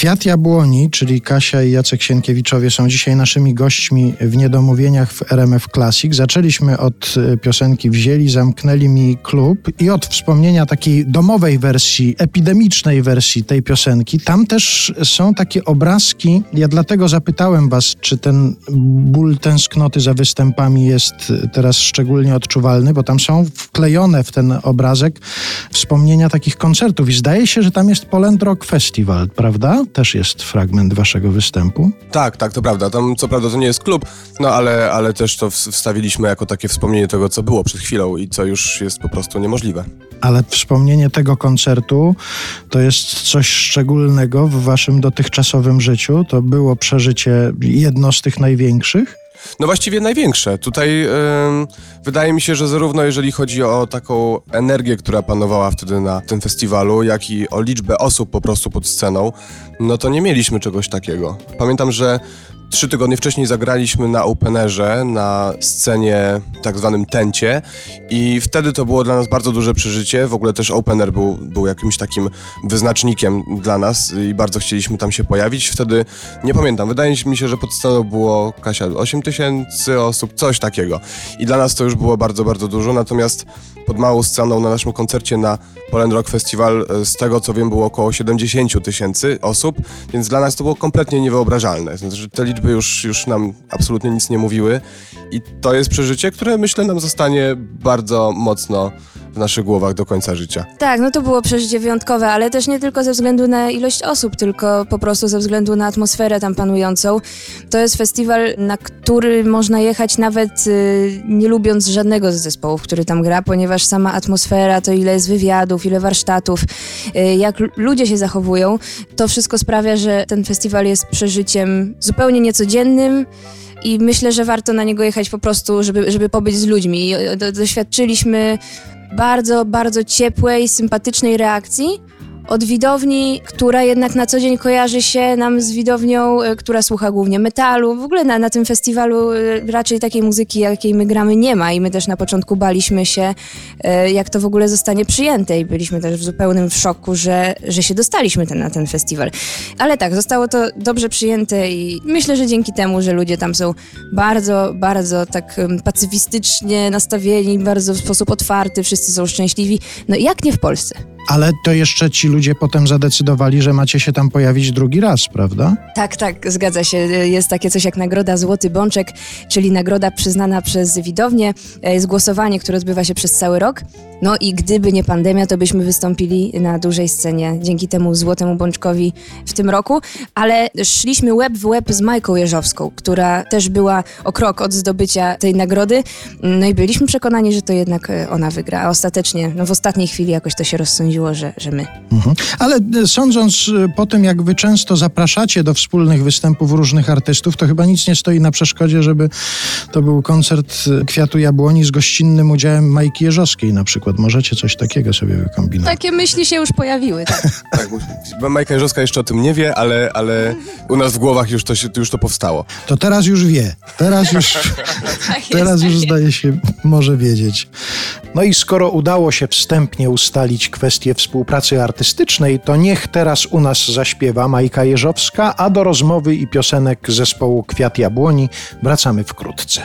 Kwiat Jabłoni, czyli Kasia i Jacek Sienkiewiczowie są dzisiaj naszymi gośćmi w Niedomówieniach w RMF Classic. Zaczęliśmy od e, piosenki Wzięli, zamknęli mi klub i od wspomnienia takiej domowej wersji, epidemicznej wersji tej piosenki. Tam też są takie obrazki. Ja dlatego zapytałem was, czy ten ból tęsknoty za występami jest teraz szczególnie odczuwalny, bo tam są wklejone w ten obrazek wspomnienia takich koncertów i zdaje się, że tam jest Poland Rock Festival, prawda? Też jest fragment waszego występu. Tak, tak, to prawda. Tam co prawda to nie jest klub, no ale, ale też to wstawiliśmy jako takie wspomnienie tego, co było przed chwilą i co już jest po prostu niemożliwe. Ale wspomnienie tego koncertu to jest coś szczególnego w waszym dotychczasowym życiu. To było przeżycie jedno z tych największych. No właściwie największe. Tutaj wydaje mi się, że zarówno jeżeli chodzi o taką energię, która panowała wtedy na tym festiwalu, jak i o liczbę osób po prostu pod sceną, no to nie mieliśmy czegoś takiego. Pamiętam, że Trzy tygodnie wcześniej zagraliśmy na openerze, na scenie tak zwanym tencie i wtedy to było dla nas bardzo duże przeżycie. W ogóle też opener był, był jakimś takim wyznacznikiem dla nas i bardzo chcieliśmy tam się pojawić. Wtedy, nie pamiętam, wydaje mi się, że pod sceną było, Kasia, 8 tysięcy osób, coś takiego. I dla nas to już było bardzo, bardzo dużo, natomiast pod małą sceną na naszym koncercie na Poland Rock Festival, e, z tego co wiem, było około 70 tysięcy osób, więc dla nas to było kompletnie niewyobrażalne. Znaczy, te liczby już, już nam absolutnie nic nie mówiły. I to jest przeżycie, które myślę nam zostanie bardzo mocno w naszych głowach do końca życia. Tak, no to było przeżycie wyjątkowe, ale też nie tylko ze względu na ilość osób, tylko po prostu ze względu na atmosferę tam panującą. To jest festiwal, na który można jechać nawet y, nie lubiąc żadnego z zespołów, który tam gra, ponieważ sama atmosfera, to ile jest wywiadów, ile warsztatów, y, jak ludzie się zachowują, to wszystko sprawia, że ten festiwal jest przeżyciem zupełnie niecodziennym i myślę, że warto na niego jechać po prostu, żeby, żeby pobyć z ludźmi. Doświadczyliśmy bardzo, bardzo ciepłej, sympatycznej reakcji od widowni, która jednak na co dzień kojarzy się nam z widownią, e, która słucha głównie metalu. W ogóle na, na tym festiwalu e, raczej takiej muzyki, jakiej my gramy, nie ma i my też na początku baliśmy się, e, jak to w ogóle zostanie przyjęte i byliśmy też w zupełnym szoku, że, że się dostaliśmy ten, na ten festiwal. Ale tak, zostało to dobrze przyjęte i myślę, że dzięki temu, że ludzie tam są bardzo, bardzo tak pacyfistycznie nastawieni, bardzo w sposób otwarty, wszyscy są szczęśliwi. No jak nie w Polsce? Ale to jeszcze ci ludzie potem zadecydowali, że macie się tam pojawić drugi raz, prawda? Tak, tak, zgadza się. Jest takie coś jak nagroda Złoty Bączek, czyli nagroda przyznana przez widownię. Jest głosowanie, które odbywa się przez cały rok. No i gdyby nie pandemia, to byśmy wystąpili na dużej scenie dzięki temu Złotemu Bączkowi w tym roku. Ale szliśmy łeb w łeb z Majką Jeżowską, która też była o krok od zdobycia tej nagrody. No i byliśmy przekonani, że to jednak ona wygra. A ostatecznie, no w ostatniej chwili jakoś to się rozsądziło że, że my. Mhm. Ale e, sądząc e, po tym, jak wy często zapraszacie do wspólnych występów różnych artystów, to chyba nic nie stoi na przeszkodzie, żeby to był koncert e, Kwiatu Jabłoni z gościnnym udziałem Majki Jeżowskiej na przykład. Możecie coś takiego sobie wykombinować. Takie myśli się już pojawiły, tak. tak Majka Jeżowska jeszcze o tym nie wie, ale, ale u nas w głowach już to, się, już to powstało. To teraz już wie. Teraz już, tak teraz już zdaje się, może wiedzieć. No i skoro udało się wstępnie ustalić kwestię współpracy artystycznej, to niech teraz u nas zaśpiewa Majka Jeżowska, a do rozmowy i piosenek zespołu Kwiat Jabłoni wracamy wkrótce.